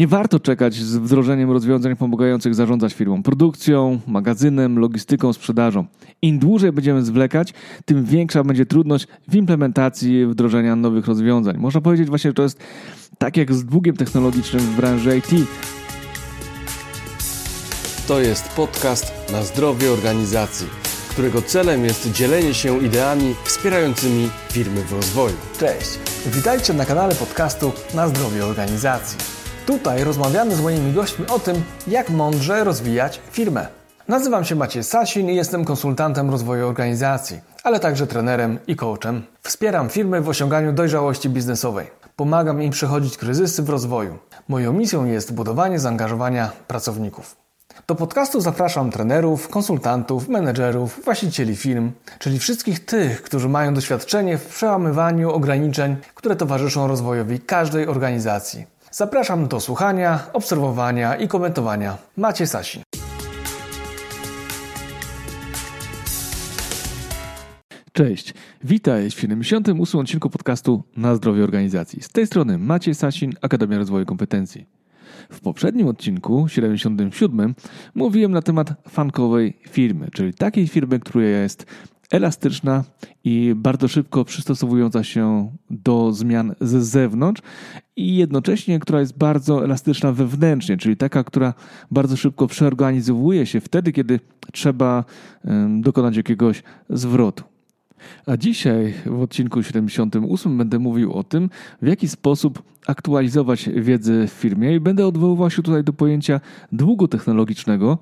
Nie warto czekać z wdrożeniem rozwiązań pomagających zarządzać firmą, produkcją, magazynem, logistyką, sprzedażą. Im dłużej będziemy zwlekać, tym większa będzie trudność w implementacji wdrożenia nowych rozwiązań. Można powiedzieć właśnie, że to jest tak jak z długiem technologicznym w branży IT. To jest podcast na zdrowie organizacji, którego celem jest dzielenie się ideami wspierającymi firmy w rozwoju. Cześć, witajcie na kanale podcastu Na zdrowie organizacji. Tutaj rozmawiamy z moimi gośćmi o tym, jak mądrze rozwijać firmę. Nazywam się Maciej Sasin i jestem konsultantem rozwoju organizacji, ale także trenerem i coachem. Wspieram firmy w osiąganiu dojrzałości biznesowej. Pomagam im przechodzić kryzysy w rozwoju. Moją misją jest budowanie zaangażowania pracowników. Do podcastu zapraszam trenerów, konsultantów, menedżerów, właścicieli firm, czyli wszystkich tych, którzy mają doświadczenie w przełamywaniu ograniczeń, które towarzyszą rozwojowi każdej organizacji. Zapraszam do słuchania, obserwowania i komentowania. Macie Sasin. Cześć, witaj w 78. odcinku podcastu Na zdrowie organizacji. Z tej strony Maciej Sasin, Akademia Rozwoju Kompetencji. W poprzednim odcinku, 77, mówiłem na temat fankowej firmy, czyli takiej firmy, która jest elastyczna i bardzo szybko przystosowująca się do zmian z zewnątrz i jednocześnie, która jest bardzo elastyczna wewnętrznie, czyli taka, która bardzo szybko przeorganizowuje się wtedy, kiedy trzeba dokonać jakiegoś zwrotu. A dzisiaj w odcinku 78 będę mówił o tym, w jaki sposób aktualizować wiedzę w firmie i będę odwoływał się tutaj do pojęcia długu technologicznego,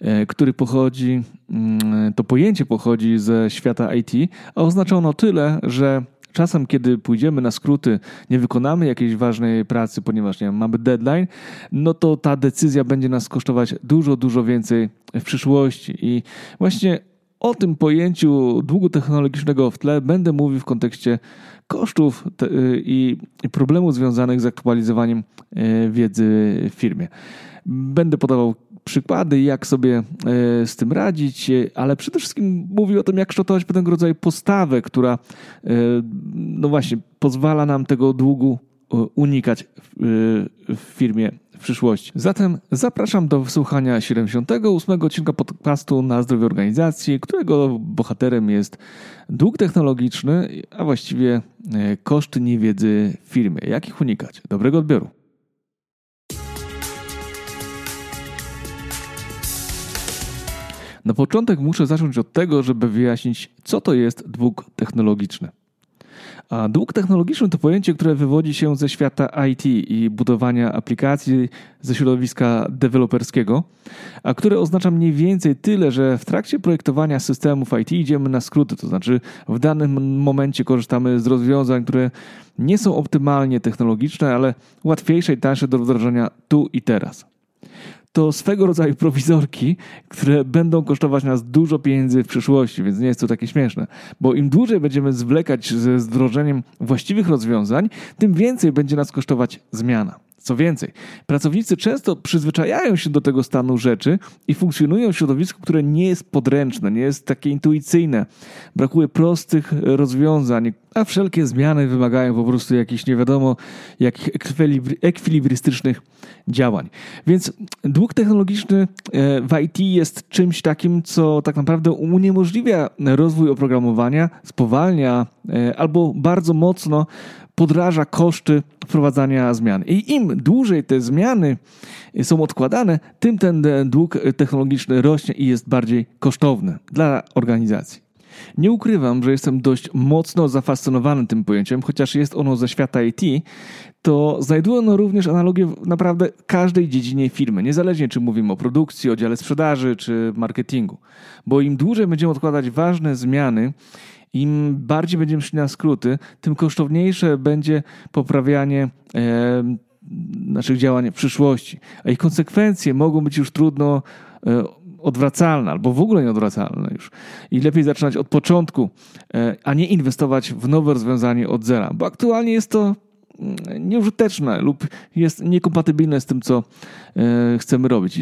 e, który pochodzi, mm, to pojęcie pochodzi ze świata IT, a oznacza ono tyle, że Czasem, kiedy pójdziemy na skróty, nie wykonamy jakiejś ważnej pracy, ponieważ nie wiem, mamy deadline, no to ta decyzja będzie nas kosztować dużo, dużo więcej w przyszłości. I właśnie o tym pojęciu długu technologicznego w tle będę mówił w kontekście kosztów y, i problemów związanych z aktualizowaniem y, wiedzy w firmie. Będę podawał przykłady, jak sobie y, z tym radzić, ale przede wszystkim mówił o tym, jak kształtować pewnego rodzaju postawę, która no właśnie pozwala nam tego długu unikać w firmie w przyszłości. Zatem zapraszam do wysłuchania 78 odcinka podcastu na zdrowie organizacji, którego bohaterem jest dług technologiczny, a właściwie e, koszty niewiedzy firmy. Jak ich unikać? Dobrego odbioru. Na początek muszę zacząć od tego, żeby wyjaśnić, co to jest dług technologiczny. A dług technologiczny to pojęcie, które wywodzi się ze świata IT i budowania aplikacji ze środowiska deweloperskiego, a które oznacza mniej więcej tyle, że w trakcie projektowania systemów IT idziemy na skróty, to znaczy w danym momencie korzystamy z rozwiązań, które nie są optymalnie technologiczne, ale łatwiejsze i tańsze do wdrożenia tu i teraz to swego rodzaju prowizorki, które będą kosztować nas dużo pieniędzy w przyszłości, więc nie jest to takie śmieszne. Bo im dłużej będziemy zwlekać ze wdrożeniem właściwych rozwiązań, tym więcej będzie nas kosztować zmiana. Co więcej, pracownicy często przyzwyczajają się do tego stanu rzeczy i funkcjonują w środowisku, które nie jest podręczne, nie jest takie intuicyjne. Brakuje prostych rozwiązań, a wszelkie zmiany wymagają po prostu jakichś nie wiadomo jakich ekwilibrystycznych działań. Więc dług technologiczny e, w IT jest czymś takim, co tak naprawdę uniemożliwia rozwój oprogramowania, spowalnia e, albo bardzo mocno podraża koszty wprowadzania zmian. I im dłużej te zmiany są odkładane, tym ten dług technologiczny rośnie i jest bardziej kosztowny dla organizacji. Nie ukrywam, że jestem dość mocno zafascynowany tym pojęciem, chociaż jest ono ze świata IT, to znajduje ono również analogię w naprawdę każdej dziedzinie firmy, niezależnie czy mówimy o produkcji, o dziale sprzedaży czy marketingu. Bo im dłużej będziemy odkładać ważne zmiany, im bardziej będziemy szli na skróty, tym kosztowniejsze będzie poprawianie e, naszych działań w przyszłości. A ich konsekwencje mogą być już trudno e, odwracalne albo w ogóle nieodwracalne już. I lepiej zaczynać od początku, e, a nie inwestować w nowe rozwiązanie od zera, bo aktualnie jest to mm, nieużyteczne lub jest niekompatybilne z tym, co chcemy robić.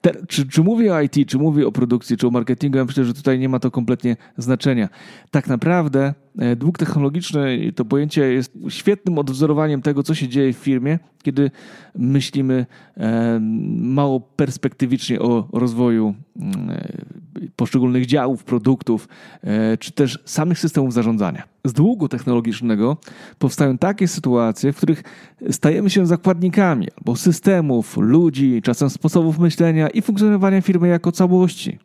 Te, czy, czy mówię o IT, czy mówię o produkcji, czy o marketingu, ja myślę, że tutaj nie ma to kompletnie znaczenia. Tak naprawdę dług technologiczny, to pojęcie jest świetnym odwzorowaniem tego, co się dzieje w firmie, kiedy myślimy e, mało perspektywicznie o rozwoju mm, e, poszczególnych działów, produktów, czy też samych systemów zarządzania. Z długu technologicznego powstają takie sytuacje, w których stajemy się zakładnikami albo systemów, ludzi, czasem sposobów myślenia i funkcjonowania firmy jako całości.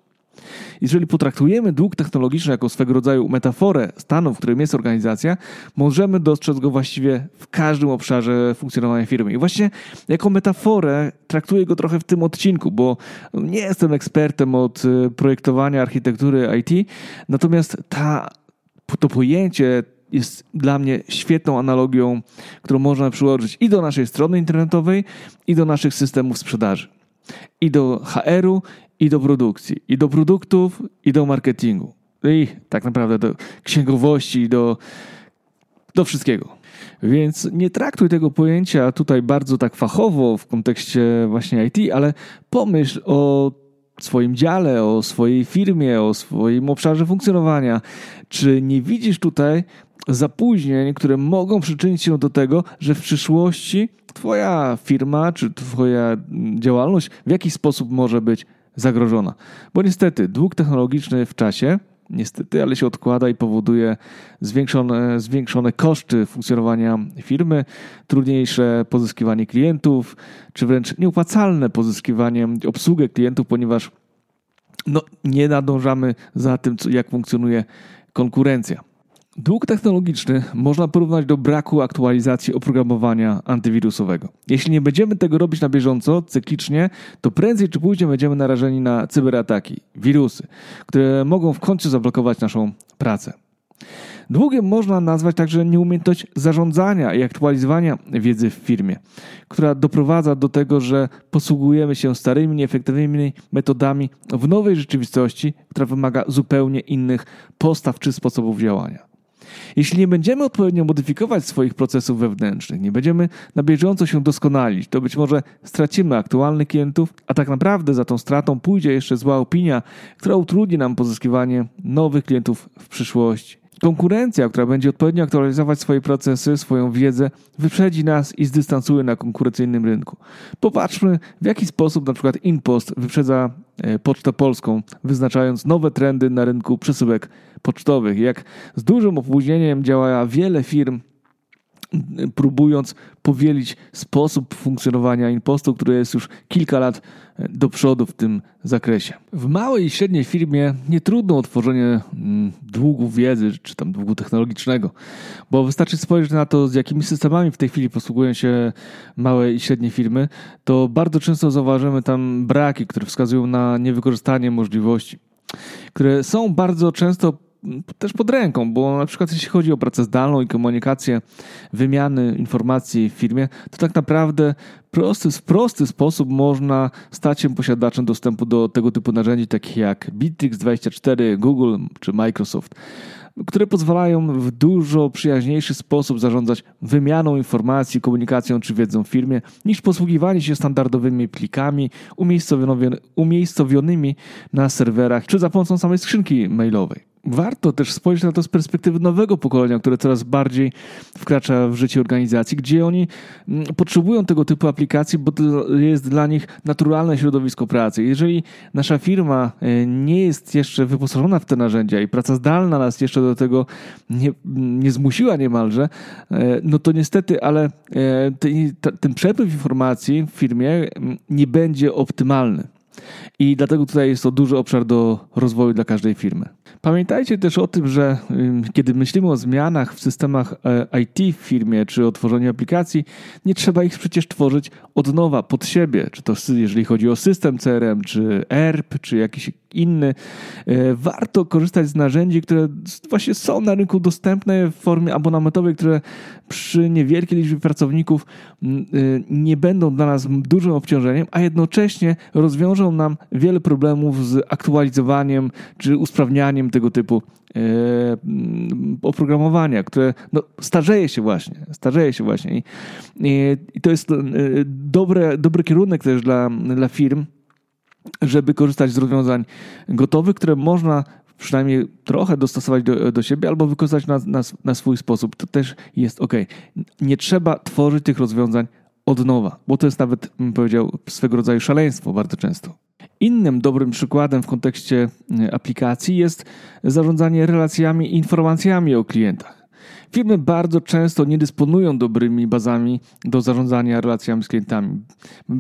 Jeżeli potraktujemy dług technologiczny jako swego rodzaju metaforę stanu, w którym jest organizacja, możemy dostrzec go właściwie w każdym obszarze funkcjonowania firmy. I właśnie jako metaforę traktuję go trochę w tym odcinku, bo nie jestem ekspertem od e, projektowania architektury IT, natomiast ta, to pojęcie jest dla mnie świetną analogią, którą można przyłożyć i do naszej strony internetowej, i do naszych systemów sprzedaży, i do HR-u, i do produkcji, i do produktów, i do marketingu. I tak naprawdę do księgowości, i do, do wszystkiego. Więc nie traktuj tego pojęcia tutaj bardzo tak fachowo w kontekście właśnie IT, ale pomyśl o swoim dziale, o swojej firmie, o swoim obszarze funkcjonowania. Czy nie widzisz tutaj zapóźnień, które mogą przyczynić się do tego, że w przyszłości Twoja firma czy Twoja działalność w jakiś sposób może być zagrożona. Bo niestety dług technologiczny w czasie, niestety, ale się odkłada i powoduje zwiększone, zwiększone koszty funkcjonowania firmy, trudniejsze pozyskiwanie klientów, czy wręcz nieopłacalne pozyskiwanie, obsługę klientów, ponieważ no, nie nadążamy za tym, jak funkcjonuje konkurencja. Dług technologiczny można porównać do braku aktualizacji oprogramowania antywirusowego. Jeśli nie będziemy tego robić na bieżąco, cyklicznie, to prędzej czy później będziemy narażeni na cyberataki, wirusy, które mogą w końcu zablokować naszą pracę. Długiem można nazwać także nieumiejętność zarządzania i aktualizowania wiedzy w firmie, która doprowadza do tego, że posługujemy się starymi, nieefektywnymi metodami w nowej rzeczywistości, która wymaga zupełnie innych postaw czy sposobów działania. Jeśli nie będziemy odpowiednio modyfikować swoich procesów wewnętrznych, nie będziemy na bieżąco się doskonalić, to być może stracimy aktualnych klientów, a tak naprawdę za tą stratą pójdzie jeszcze zła opinia, która utrudni nam pozyskiwanie nowych klientów w przyszłości. Konkurencja, która będzie odpowiednio aktualizować swoje procesy, swoją wiedzę, wyprzedzi nas i zdystansuje na konkurencyjnym rynku. Popatrzmy, w jaki sposób na przykład InPost wyprzedza e, Pocztę Polską, wyznaczając nowe trendy na rynku przesyłek pocztowych. Jak z dużym opóźnieniem działa wiele firm próbując powielić sposób funkcjonowania impostu, który jest już kilka lat e, do przodu w tym zakresie. W małej i średniej firmie nie trudno o tworzenie mm, długu wiedzy czy tam długu technologicznego, bo wystarczy spojrzeć na to, z jakimi systemami w tej chwili posługują się małe i średnie firmy, to bardzo często zauważymy tam braki, które wskazują na niewykorzystanie możliwości które są bardzo często też pod ręką, bo na przykład jeśli chodzi o pracę zdalną i komunikację, wymiany informacji w firmie, to tak naprawdę prosty, w prosty sposób można stać się posiadaczem dostępu do tego typu narzędzi, takich jak Bittrex24, Google czy Microsoft które pozwalają w dużo przyjaźniejszy sposób zarządzać wymianą informacji, komunikacją czy wiedzą w firmie, niż posługiwanie się standardowymi plikami umiejscowionymi na serwerach czy za pomocą samej skrzynki mailowej warto też spojrzeć na to z perspektywy nowego pokolenia, które coraz bardziej wkracza w życie organizacji, gdzie oni mm, potrzebują tego typu aplikacji, bo to jest dla nich naturalne środowisko pracy. Jeżeli nasza firma e, nie jest jeszcze wyposażona w te narzędzia i praca zdalna nas jeszcze do tego nie, nie zmusiła niemalże, e, no to niestety, ale e, ten przepływ informacji w firmie mm, nie będzie optymalny. I dlatego tutaj jest to duży obszar do rozwoju dla każdej firmy. Pamiętajcie też o tym, że kiedy myślimy o zmianach w systemach e, IT w firmie czy o tworzeniu aplikacji, nie trzeba ich przecież tworzyć od nowa, pod siebie. Czy to jeżeli chodzi o system CRM, czy ERP, czy jakiś inny. E, warto korzystać z narzędzi, które właśnie są na rynku dostępne w formie abonamentowej, które przy niewielkiej liczbie pracowników e, nie będą dla nas dużym obciążeniem, a jednocześnie rozwiążą nam wiele problemów z aktualizowaniem czy usprawnianiem tego typu e, oprogramowania, które no, starzeje się właśnie, starzeje się właśnie. I, i to jest dobre, dobry kierunek też dla, dla firm, żeby korzystać z rozwiązań gotowych, które można przynajmniej trochę dostosować do, do siebie albo wykorzystać na, na, na swój sposób. To też jest ok. Nie trzeba tworzyć tych rozwiązań od nowa, bo to jest nawet, bym powiedział, swego rodzaju szaleństwo bardzo często. Innym dobrym przykładem w kontekście e, aplikacji jest zarządzanie relacjami i informacjami o klientach. Firmy bardzo często nie dysponują dobrymi bazami do zarządzania relacjami z klientami,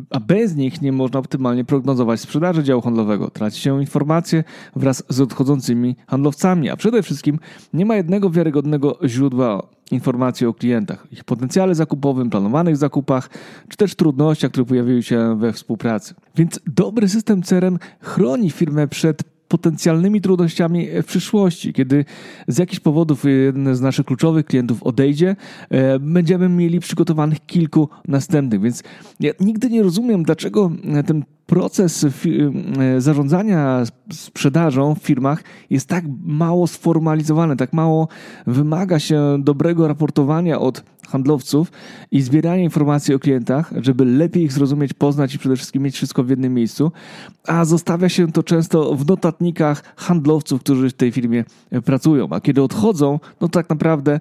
a bez nich nie można optymalnie prognozować sprzedaży działu handlowego. Traci się informacje wraz z odchodzącymi handlowcami, a przede wszystkim nie ma jednego wiarygodnego źródła informacji o klientach, ich potencjale zakupowym, planowanych zakupach, czy też trudnościach, które pojawiły się we współpracy. Więc dobry system CRM chroni firmę przed potencjalnymi trudnościami w przyszłości. Kiedy z jakichś powodów jeden z naszych kluczowych klientów odejdzie, e, będziemy mieli przygotowanych kilku następnych. Więc ja nigdy nie rozumiem, dlaczego ten proces e, zarządzania sprzedażą w firmach jest tak mało sformalizowany, tak mało wymaga się dobrego raportowania od handlowców i zbierania informacji o klientach, żeby lepiej ich zrozumieć, poznać i przede wszystkim mieć wszystko w jednym miejscu, a zostawia się to często w notatnikach handlowców, którzy w tej firmie pracują, a kiedy odchodzą, no tak naprawdę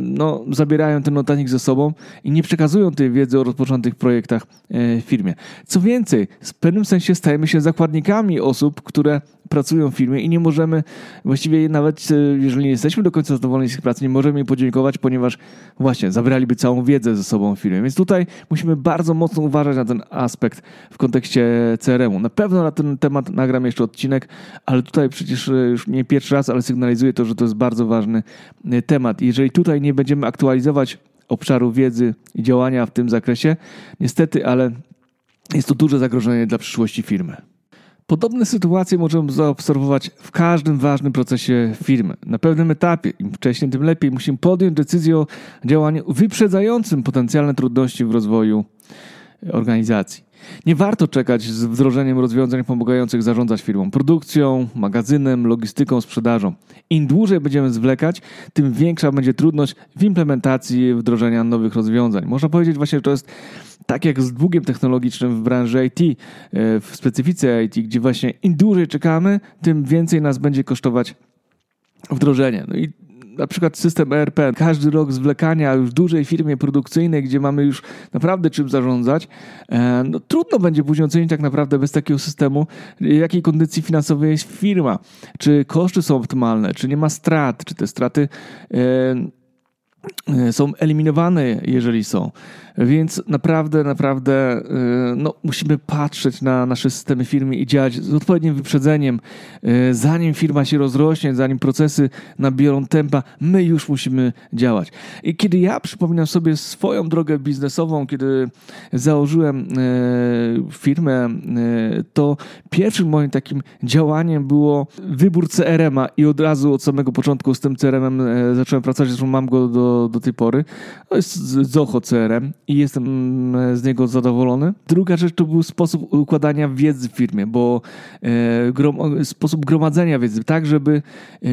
no, zabierają ten notatnik ze sobą i nie przekazują tej wiedzy o rozpoczętych projektach e, w firmie. Co więcej, w pewnym sensie stajemy się zakładnikami osób, które pracują w firmie i nie możemy, właściwie nawet e, jeżeli nie jesteśmy do końca zadowoleni z ich pracy, nie możemy im podziękować, ponieważ właśnie zabraliby całą wiedzę ze sobą w firmie. Więc tutaj musimy bardzo mocno uważać na ten aspekt w kontekście CRM-u. Na pewno na ten temat nagram jeszcze odcinek, ale tutaj przecież e, już nie pierwszy raz, ale sygnalizuję to, że to jest bardzo ważny e, temat. Jeżeli tutaj nie będziemy aktualizować obszaru wiedzy i działania w tym zakresie, niestety, ale jest to duże zagrożenie dla przyszłości firmy. Podobne sytuacje możemy zaobserwować w każdym ważnym procesie firmy. Na pewnym etapie, im wcześniej, tym lepiej, musimy podjąć decyzję o działaniu wyprzedzającym potencjalne trudności w rozwoju organizacji. Nie warto czekać z wdrożeniem rozwiązań pomagających zarządzać firmą, produkcją, magazynem, logistyką, sprzedażą. Im dłużej będziemy zwlekać, tym większa będzie trudność w implementacji wdrożenia nowych rozwiązań. Można powiedzieć właśnie, że to jest tak jak z długiem technologicznym w branży IT, e, w specyfice IT, gdzie właśnie im dłużej czekamy, tym więcej nas będzie kosztować wdrożenie. No i na przykład system ERP, każdy rok zwlekania już w dużej firmie produkcyjnej, gdzie mamy już naprawdę czym zarządzać, e, no trudno będzie później ocenić tak naprawdę bez takiego systemu, jakiej kondycji finansowej jest firma, czy koszty są optymalne, czy nie ma strat, czy te straty e, są eliminowane, jeżeli są. Więc naprawdę, naprawdę e, no, musimy patrzeć na nasze systemy firmy i działać z odpowiednim wyprzedzeniem. E, zanim firma się rozrośnie, zanim procesy nabiorą tempa, my już musimy działać. I kiedy ja przypominam sobie swoją drogę biznesową, kiedy założyłem firmę, to pierwszym moim takim działaniem było wybór CRM-a i od razu od samego początku z tym CRM-em zacząłem pracować, zresztą mam go do do, tej pory. To jest Zoho CRM i jestem mm, z niego zadowolony. Druga rzecz to był sposób układania wiedzy w firmie, bo e, grom, sposób gromadzenia wiedzy, tak żeby e,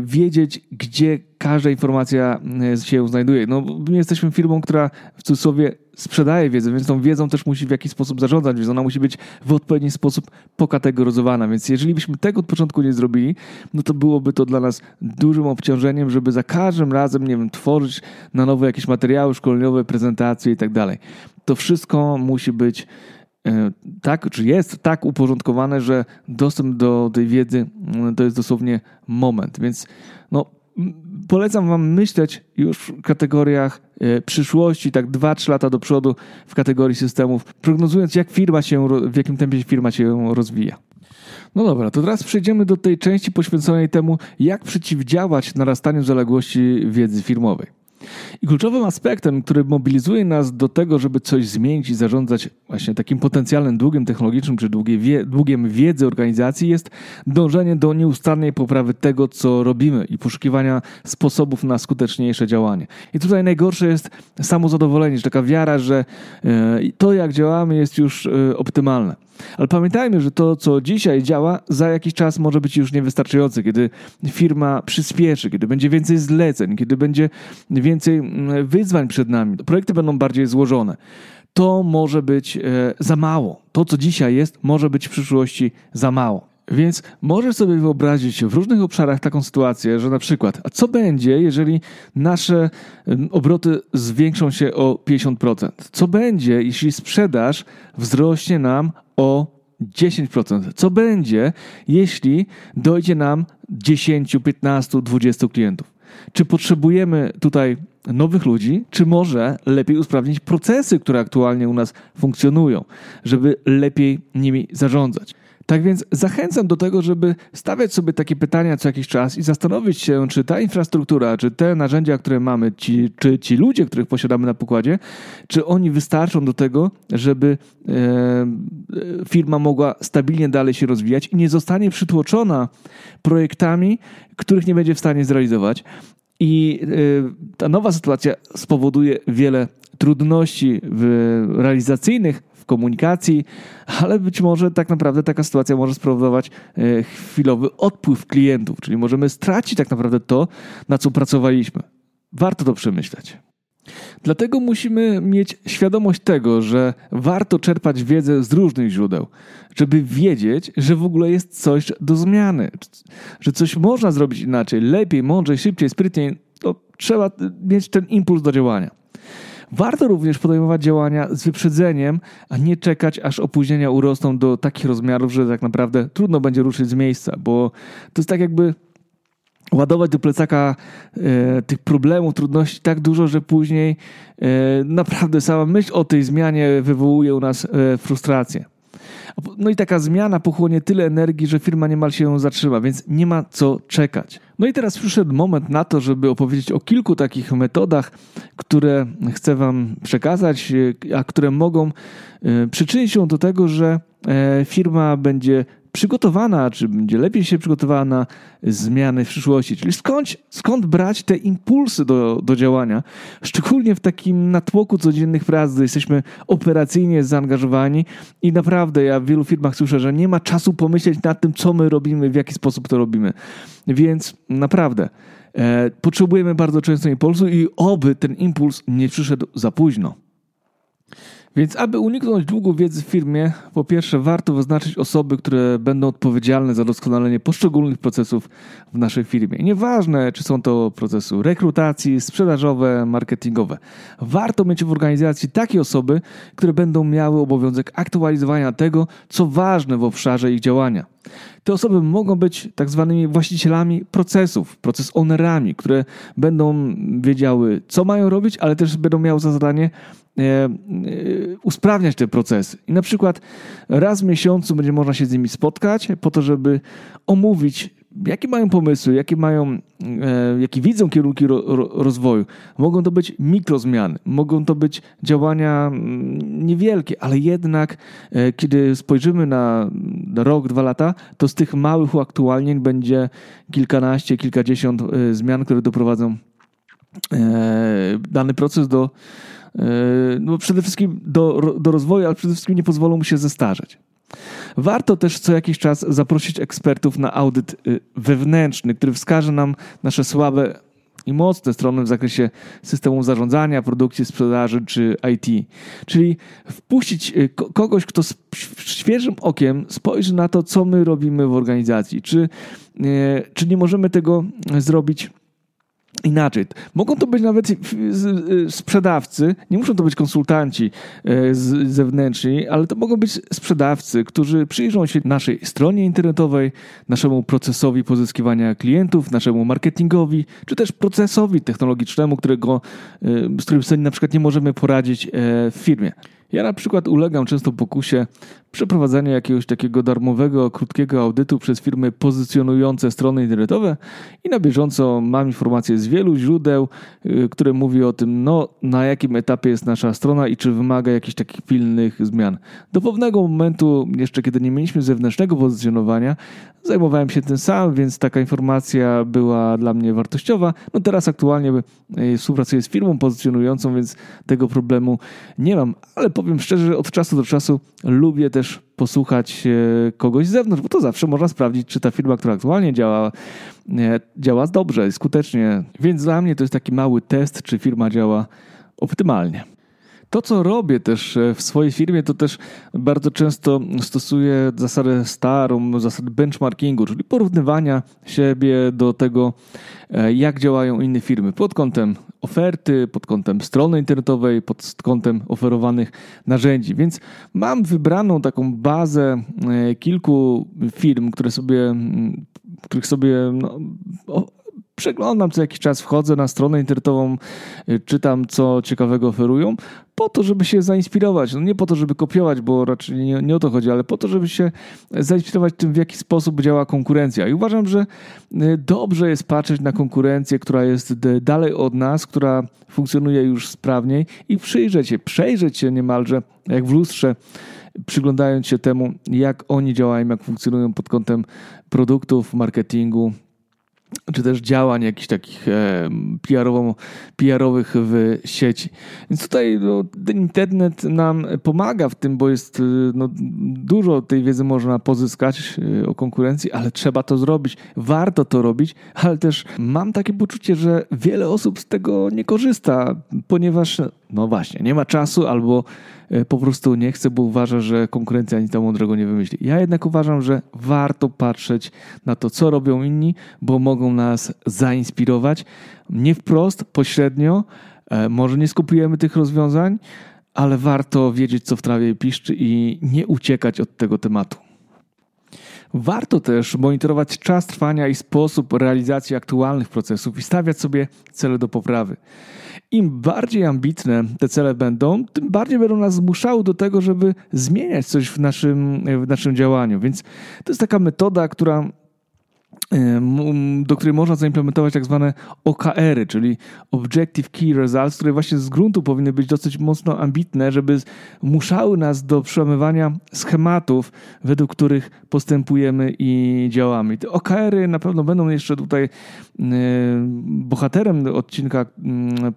wiedzieć, gdzie każda informacja e, się znajduje. No, my jesteśmy firmą, która w cudzysłowie sprzedaje wiedzę, więc tą wiedzą też musi w jakiś sposób zarządzać, więc ona musi być w odpowiedni sposób pokategoryzowana. Więc jeżeli byśmy tego od początku nie zrobili, no to byłoby to dla nas dużym obciążeniem, żeby za każdym razem, nie wiem, tworzyć na nowo jakieś materiały szkoleniowe, prezentacje i tak dalej. To wszystko musi być e, tak, czy jest tak uporządkowane, że dostęp do tej wiedzy mm, to jest dosłownie moment. Więc no, polecam Wam myśleć już w kategoriach e, przyszłości, tak 2-3 lata do przodu w kategorii systemów, prognozując jak firma się, w jakim tempie firma się rozwija. No dobra, to teraz przejdziemy do tej części poświęconej temu, jak przeciwdziałać narastaniu zaległości wiedzy firmowej. I kluczowym aspektem, który mobilizuje nas do tego, żeby coś zmienić i zarządzać właśnie takim potencjalnym długiem technologicznym czy długiem wiedzy organizacji jest dążenie do nieustannej poprawy tego, co robimy i poszukiwania sposobów na skuteczniejsze działanie. I tutaj najgorsze jest samo zadowolenie, taka wiara, że e, to jak działamy jest już e, optymalne. Ale pamiętajmy, że to, co dzisiaj działa, za jakiś czas może być już niewystarczające, kiedy firma przyspieszy, kiedy będzie więcej zleceń, kiedy będzie więcej mm, wyzwań przed nami. Projekty będą bardziej złożone. to może być e, za mało. To, co dzisiaj jest, może być w przyszłości za mało. Więc możesz sobie wyobrazić w różnych obszarach taką sytuację, że na przykład, a co będzie, jeżeli nasze obroty zwiększą się o 50%? Co będzie, jeśli sprzedaż wzrośnie nam o 10%? Co będzie, jeśli dojdzie nam 10, 15, 20 klientów? Czy potrzebujemy tutaj nowych ludzi, czy może lepiej usprawnić procesy, które aktualnie u nas funkcjonują, żeby lepiej nimi zarządzać? Tak więc zachęcam do tego, żeby stawiać sobie takie pytania co jakiś czas i zastanowić się, czy ta infrastruktura, czy te narzędzia, które mamy, ci, czy ci ludzie, których posiadamy na pokładzie, czy oni wystarczą do tego, żeby e, firma mogła stabilnie dalej się rozwijać i nie zostanie przytłoczona projektami, których nie będzie w stanie zrealizować. I e, ta nowa sytuacja spowoduje wiele trudności realizacyjnych w komunikacji, ale być może tak naprawdę taka sytuacja może spowodować e, chwilowy odpływ klientów, czyli możemy stracić tak naprawdę to, na co pracowaliśmy. Warto to przemyśleć. Dlatego musimy mieć świadomość tego, że warto czerpać wiedzę z różnych źródeł, żeby wiedzieć, że w ogóle jest coś do zmiany, że coś można zrobić inaczej, lepiej, mądrzej, szybciej, sprytniej. To trzeba mieć ten impuls do działania. Warto również podejmować działania z wyprzedzeniem, a nie czekać, aż opóźnienia urosną do takich rozmiarów, że tak naprawdę trudno będzie ruszyć z miejsca, bo to jest tak jakby ładować do plecaka e, tych problemów, trudności tak dużo, że później e, naprawdę sama myśl o tej zmianie wywołuje u nas e, frustrację. No i taka zmiana pochłonie tyle energii, że firma niemal się zatrzyma, więc nie ma co czekać. No i teraz przyszedł moment na to, żeby opowiedzieć o kilku takich metodach, które chcę Wam przekazać, a które mogą e, przyczynić się do tego, że e, firma będzie przygotowana, czy będzie lepiej się przygotowała na zmiany w przyszłości. Czyli skąd, skąd brać te impulsy do, do działania, szczególnie w takim natłoku codziennych prac, gdy jesteśmy operacyjnie zaangażowani i naprawdę ja w wielu firmach słyszę, że nie ma czasu pomyśleć nad tym, co my robimy, w jaki sposób to robimy. Więc naprawdę e, potrzebujemy bardzo często impulsu i oby ten impuls nie przyszedł za późno. Więc aby uniknąć długu wiedzy w firmie, po pierwsze warto wyznaczyć osoby, które będą odpowiedzialne za doskonalenie poszczególnych procesów w naszej firmie. nieważne, czy są to procesy rekrutacji, sprzedażowe, marketingowe. Warto mieć w organizacji takie osoby, które będą miały obowiązek aktualizowania tego, co ważne w obszarze ich działania. Te osoby mogą być tak zwanymi właścicielami procesów, proces ownerami, które będą wiedziały, co mają robić, ale też będą miały za zadanie E, e, usprawniać te procesy. I na przykład raz w miesiącu będzie można się z nimi spotkać po to, żeby omówić, jakie mają pomysły, jakie mają, e, jakie widzą kierunki rozwoju. Mogą to być mikrozmiany, mogą to być działania mm, niewielkie, ale jednak kiedy spojrzymy na, rok, dwa lata, to z tych małych uaktualnień będzie kilkanaście, kilkadziesiąt zmian, które doprowadzą dany proces do E, no przede wszystkim do, do rozwoju, ale przede wszystkim nie pozwolą mu się zestarzeć. Warto też co jakiś czas zaprosić ekspertów na audyt y, wewnętrzny, który wskaże nam nasze słabe i mocne strony w zakresie systemu zarządzania, produkcji, sprzedaży czy IT. Czyli wpuścić y, kogoś, kto świeżym okiem spojrzy na to, co my robimy w organizacji. Czy, y, czy nie możemy tego zrobić Inaczej. Mogą to być nawet sprzedawcy, nie muszą to być konsultanci e, zewnętrzni, ale to mogą być sprzedawcy, którzy przyjrzą się naszej stronie internetowej, naszemu procesowi pozyskiwania klientów, naszemu marketingowi, czy też procesowi technologicznemu, którego, e, z którym sobie na przykład nie możemy poradzić e, w firmie. Ja na przykład ulegam często pokusie przeprowadzenia jakiegoś takiego darmowego, krótkiego audytu przez firmy pozycjonujące strony internetowe i na bieżąco mam informacje z wielu źródeł, y, które mówi o tym, no, na jakim etapie jest nasza strona i czy wymaga jakichś takich pilnych zmian. Do pewnego momentu, jeszcze kiedy nie mieliśmy zewnętrznego pozycjonowania, zajmowałem się tym sam, więc taka informacja była dla mnie wartościowa. No teraz aktualnie y, współpracuję z firmą pozycjonującą, więc tego problemu nie mam, ale powiem szczerze, od czasu do czasu lubię też posłuchać e, kogoś z zewnątrz, bo to zawsze można sprawdzić, czy ta firma, która aktualnie działa, działa dobrze i skutecznie. Więc dla mnie to jest taki mały test, czy firma działa optymalnie. To, co robię też e, w swojej firmie, to też bardzo często stosuję zasadę starą, zasadę benchmarkingu, czyli porównywania siebie do tego, e, jak działają inne firmy pod kątem oferty, pod kątem strony internetowej, pod kątem oferowanych narzędzi. Więc mam wybraną taką bazę e, kilku firm, które sobie, których sobie no, przeglądam co jakiś czas, wchodzę na stronę internetową, y, czytam co ciekawego oferują, po to, żeby się zainspirować. No nie po to, żeby kopiować, bo raczej nie, nie o to chodzi, ale po to, żeby się zainspirować tym, w jaki sposób działa konkurencja. I uważam, że y, dobrze jest patrzeć na konkurencję, która jest dalej od nas, która funkcjonuje już sprawniej i przyjrzeć się, przejrzeć się niemalże, jak w lustrze, przyglądając się temu, jak oni działają, jak funkcjonują pod kątem produktów, marketingu, czy też działań jakichś takich e, PR-owych w sieci. Więc tutaj no, internet nam pomaga w tym, bo jest e, no, dużo tej wiedzy można pozyskać e, o konkurencji, ale trzeba to zrobić. Warto to robić, ale też mam takie poczucie, że wiele osób z tego nie korzysta, ponieważ no właśnie, nie ma czasu albo po prostu nie chce, bo uważa, że konkurencja nic tam mądrego nie wymyśli. Ja jednak uważam, że warto patrzeć na to, co robią inni, bo mogą nas zainspirować. Nie wprost, pośrednio. E, może nie skupujemy tych rozwiązań, ale warto wiedzieć, co w trawie piszczy i nie uciekać od tego tematu. Warto też monitorować czas trwania i sposób realizacji aktualnych procesów i stawiać sobie cele do poprawy im bardziej ambitne te cele będą, tym bardziej będą nas zmuszały do tego, żeby zmieniać coś w naszym, w naszym działaniu. Więc to jest taka metoda, która do której można zaimplementować tak zwane OKR-y, czyli Objective Key Results, które właśnie z gruntu powinny być dosyć mocno ambitne, żeby muszały nas do przełamywania schematów, według których postępujemy i działamy. te OKR-y na pewno będą jeszcze tutaj bohaterem odcinka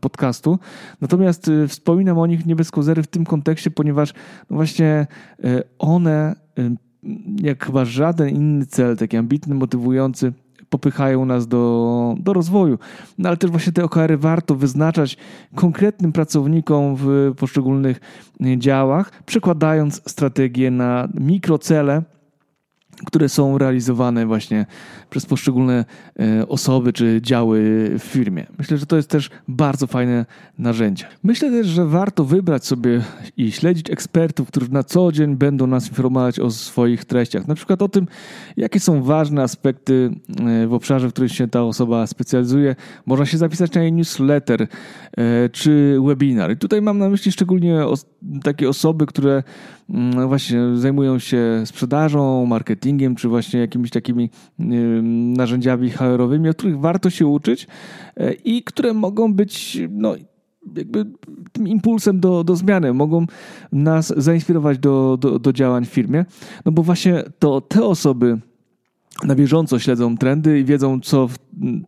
podcastu, natomiast y, wspominam o nich nie bez kozery w tym kontekście, ponieważ no właśnie y, one jak chyba żaden inny cel, taki ambitny, motywujący, popychają nas do, do rozwoju. No ale też właśnie te OKR-y warto wyznaczać konkretnym pracownikom w poszczególnych działach, przekładając strategię na mikrocele, które są realizowane właśnie przez poszczególne e, osoby czy działy w firmie. Myślę, że to jest też bardzo fajne narzędzie. Myślę też, że warto wybrać sobie i śledzić ekspertów, którzy na co dzień będą nas informować o swoich treściach. Na przykład o tym, jakie są ważne aspekty e, w obszarze, w którym się ta osoba specjalizuje. Można się zapisać na jej newsletter e, czy webinar. I tutaj mam na myśli szczególnie takie osoby, które mm, właśnie zajmują się sprzedażą, marketingiem, czy właśnie jakimiś takimi narzędziami HR-owymi, o których warto się uczyć e, i które mogą być no, jakby tym impulsem do, do zmiany, mogą nas zainspirować do, do, do działań w firmie, no bo właśnie to te osoby na bieżąco śledzą trendy i wiedzą, co,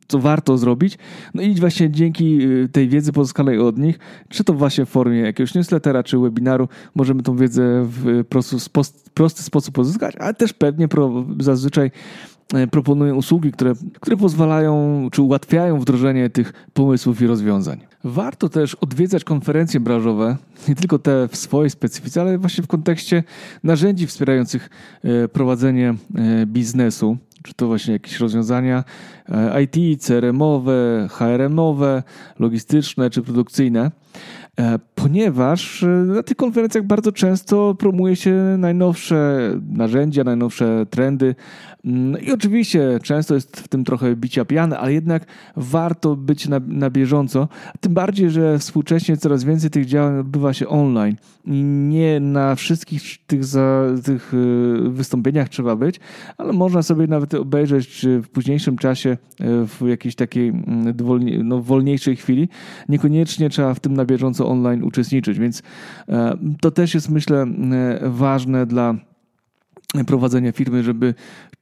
co warto zrobić. No i właśnie dzięki y, tej wiedzy pozyskanej od nich, czy to właśnie w formie jakiegoś newslettera, czy webinaru, możemy tą wiedzę w prosty, prosty sposób pozyskać, ale też pewnie zazwyczaj proponują usługi, które, które pozwalają czy ułatwiają wdrożenie tych pomysłów i rozwiązań. Warto też odwiedzać konferencje branżowe, nie tylko te w swojej specyfice, ale właśnie w kontekście narzędzi wspierających e, prowadzenie e, biznesu czy to właśnie jakieś rozwiązania IT, CRM-owe, HRM-owe, logistyczne czy produkcyjne. E, ponieważ e, na tych konferencjach bardzo często promuje się najnowsze narzędzia, najnowsze trendy. Mm, I oczywiście często jest w tym trochę bicia piany, ale jednak warto być na, na bieżąco. Tym bardziej, że współcześnie coraz więcej tych działań odbywa się online. I nie na wszystkich tych, za, tych e, wystąpieniach trzeba być, ale można sobie nawet obejrzeć w późniejszym czasie, w jakiejś takiej mm, no, wolniejszej chwili. Niekoniecznie trzeba w tym na bieżąco online uczestniczyć, więc e, to też jest myślę e, ważne dla prowadzenia firmy, żeby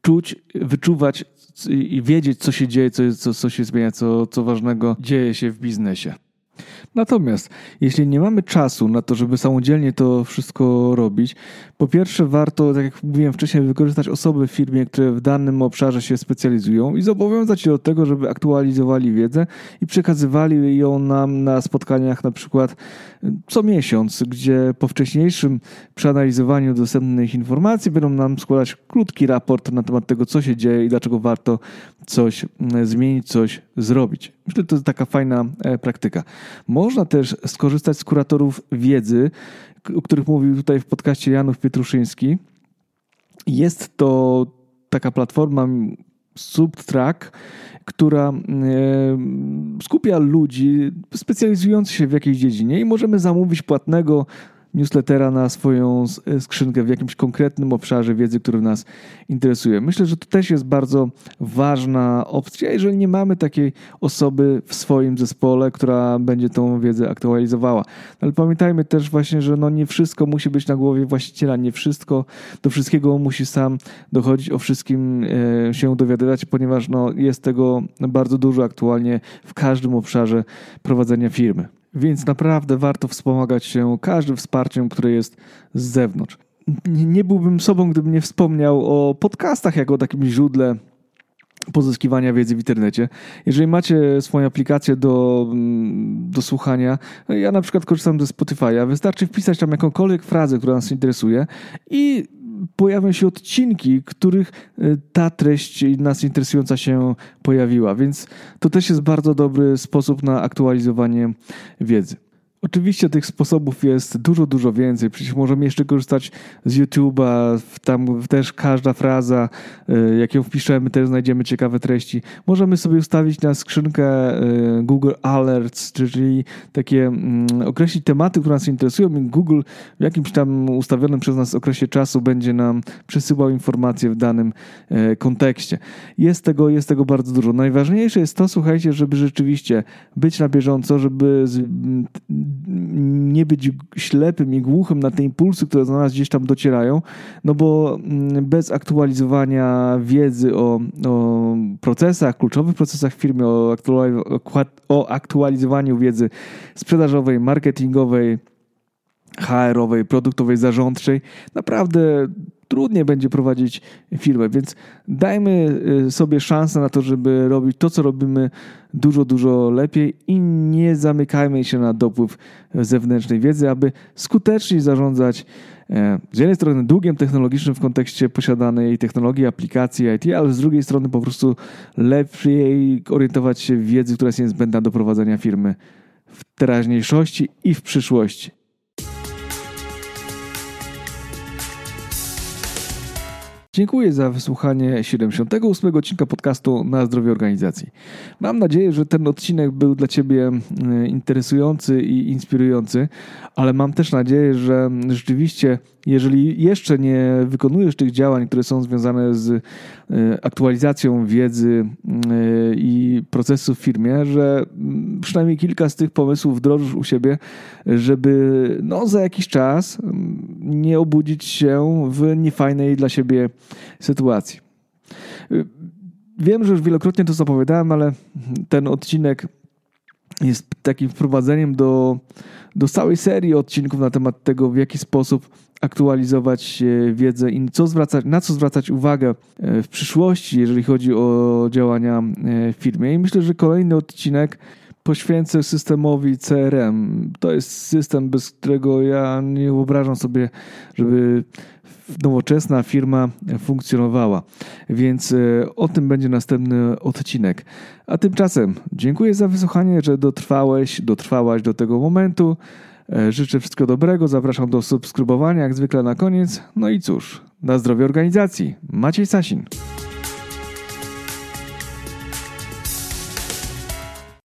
czuć, wyczuwać i wiedzieć, co się dzieje, co, co, co się zmienia, co, co ważnego dzieje się w biznesie. Natomiast jeśli nie mamy czasu na to, żeby samodzielnie to wszystko robić, po pierwsze warto, tak jak mówiłem wcześniej, wykorzystać osoby w firmie, które w danym obszarze się specjalizują i zobowiązać się do tego, żeby aktualizowali wiedzę i przekazywali ją nam na spotkaniach na przykład co miesiąc, gdzie po wcześniejszym przeanalizowaniu dostępnych informacji będą nam składać krótki raport na temat tego, co się dzieje i dlaczego warto coś mm, zmienić, coś zrobić. Myślę, że to jest taka fajna e, praktyka. Można też skorzystać z kuratorów wiedzy, o których mówił tutaj w podcaście Janów Pietruszyński. Jest to taka platforma Subtrack, która e, skupia ludzi specjalizujących się w jakiejś dziedzinie i możemy zamówić płatnego newslettera na swoją e, skrzynkę w jakimś konkretnym obszarze wiedzy, który nas interesuje. Myślę, że to też jest bardzo ważna opcja, jeżeli nie mamy takiej osoby w swoim zespole, która będzie tą wiedzę aktualizowała. Ale pamiętajmy też właśnie, że no nie wszystko musi być na głowie właściciela, nie wszystko, do wszystkiego musi sam dochodzić, o wszystkim e, się dowiadywać, ponieważ no jest tego bardzo dużo aktualnie w każdym obszarze prowadzenia firmy. Więc naprawdę warto wspomagać się każdym wsparciem, które jest z zewnątrz. Nie byłbym sobą, gdybym nie wspomniał o podcastach jako o takim źródle pozyskiwania wiedzy w internecie. Jeżeli macie swoją aplikację do, mm, do słuchania, ja na przykład korzystam ze Spotify'a, wystarczy wpisać tam jakąkolwiek frazę, która nas interesuje i pojawią się odcinki, których e, ta treść nas interesująca się pojawiła, więc to też jest bardzo dobry sposób na aktualizowanie wiedzy. Oczywiście tych sposobów jest dużo, dużo więcej. Przecież możemy jeszcze korzystać z YouTube'a, tam też każda fraza, y, jak ją wpiszemy, też znajdziemy ciekawe treści. Możemy sobie ustawić na skrzynkę y, Google Alerts, czyli takie mm, określić tematy, które nas interesują i Google w jakimś tam ustawionym przez nas okresie czasu będzie nam przesyłał informacje w danym y, kontekście. Jest tego, jest tego bardzo dużo. Najważniejsze jest to, słuchajcie, żeby rzeczywiście być na bieżąco, żeby nie być ślepym i głuchym na te impulsy, które do nas gdzieś tam docierają, no bo mm, bez aktualizowania wiedzy o, o procesach, kluczowych procesach w firmie, o, o aktualizowaniu wiedzy sprzedażowej, marketingowej, HR-owej, produktowej, zarządczej, naprawdę trudniej będzie prowadzić firmę, więc dajmy y, sobie szansę na to, żeby robić to, co robimy dużo, dużo lepiej i nie zamykajmy się na dopływ zewnętrznej wiedzy, aby skutecznie zarządzać e, z jednej strony długiem technologicznym w kontekście posiadanej technologii, aplikacji IT, ale z drugiej strony po prostu lepiej orientować się w wiedzy, która jest niezbędna do prowadzenia firmy w teraźniejszości i w przyszłości. Dziękuję za wysłuchanie 78 odcinka podcastu na zdrowie organizacji. Mam nadzieję, że ten odcinek był dla Ciebie e, interesujący i inspirujący, ale mam też nadzieję, że rzeczywiście jeżeli jeszcze nie wykonujesz tych działań, które są związane z e, aktualizacją wiedzy e, i procesów w firmie, że mm, przynajmniej kilka z tych pomysłów wdrożysz u siebie, żeby no, za jakiś czas mm, nie obudzić się w niefajnej dla siebie sytuacji. E, wiem, że już wielokrotnie to zapowiadałem, ale ten odcinek jest takim wprowadzeniem do, do całej serii odcinków na temat tego, w jaki sposób aktualizować wiedzę i co zwracać, na co zwracać uwagę e, w przyszłości, jeżeli chodzi o działania e, w firmie. I myślę, że kolejny odcinek poświęcę systemowi CRM. To jest system, bez którego ja nie wyobrażam sobie, żeby nowoczesna firma funkcjonowała. Więc e, o tym będzie następny odcinek. A tymczasem dziękuję za wysłuchanie, że dotrwałeś, dotrwałaś do tego momentu. E, życzę wszystkiego dobrego, zapraszam do subskrybowania, jak zwykle na koniec. No i cóż, na zdrowie organizacji. Maciej Sasin.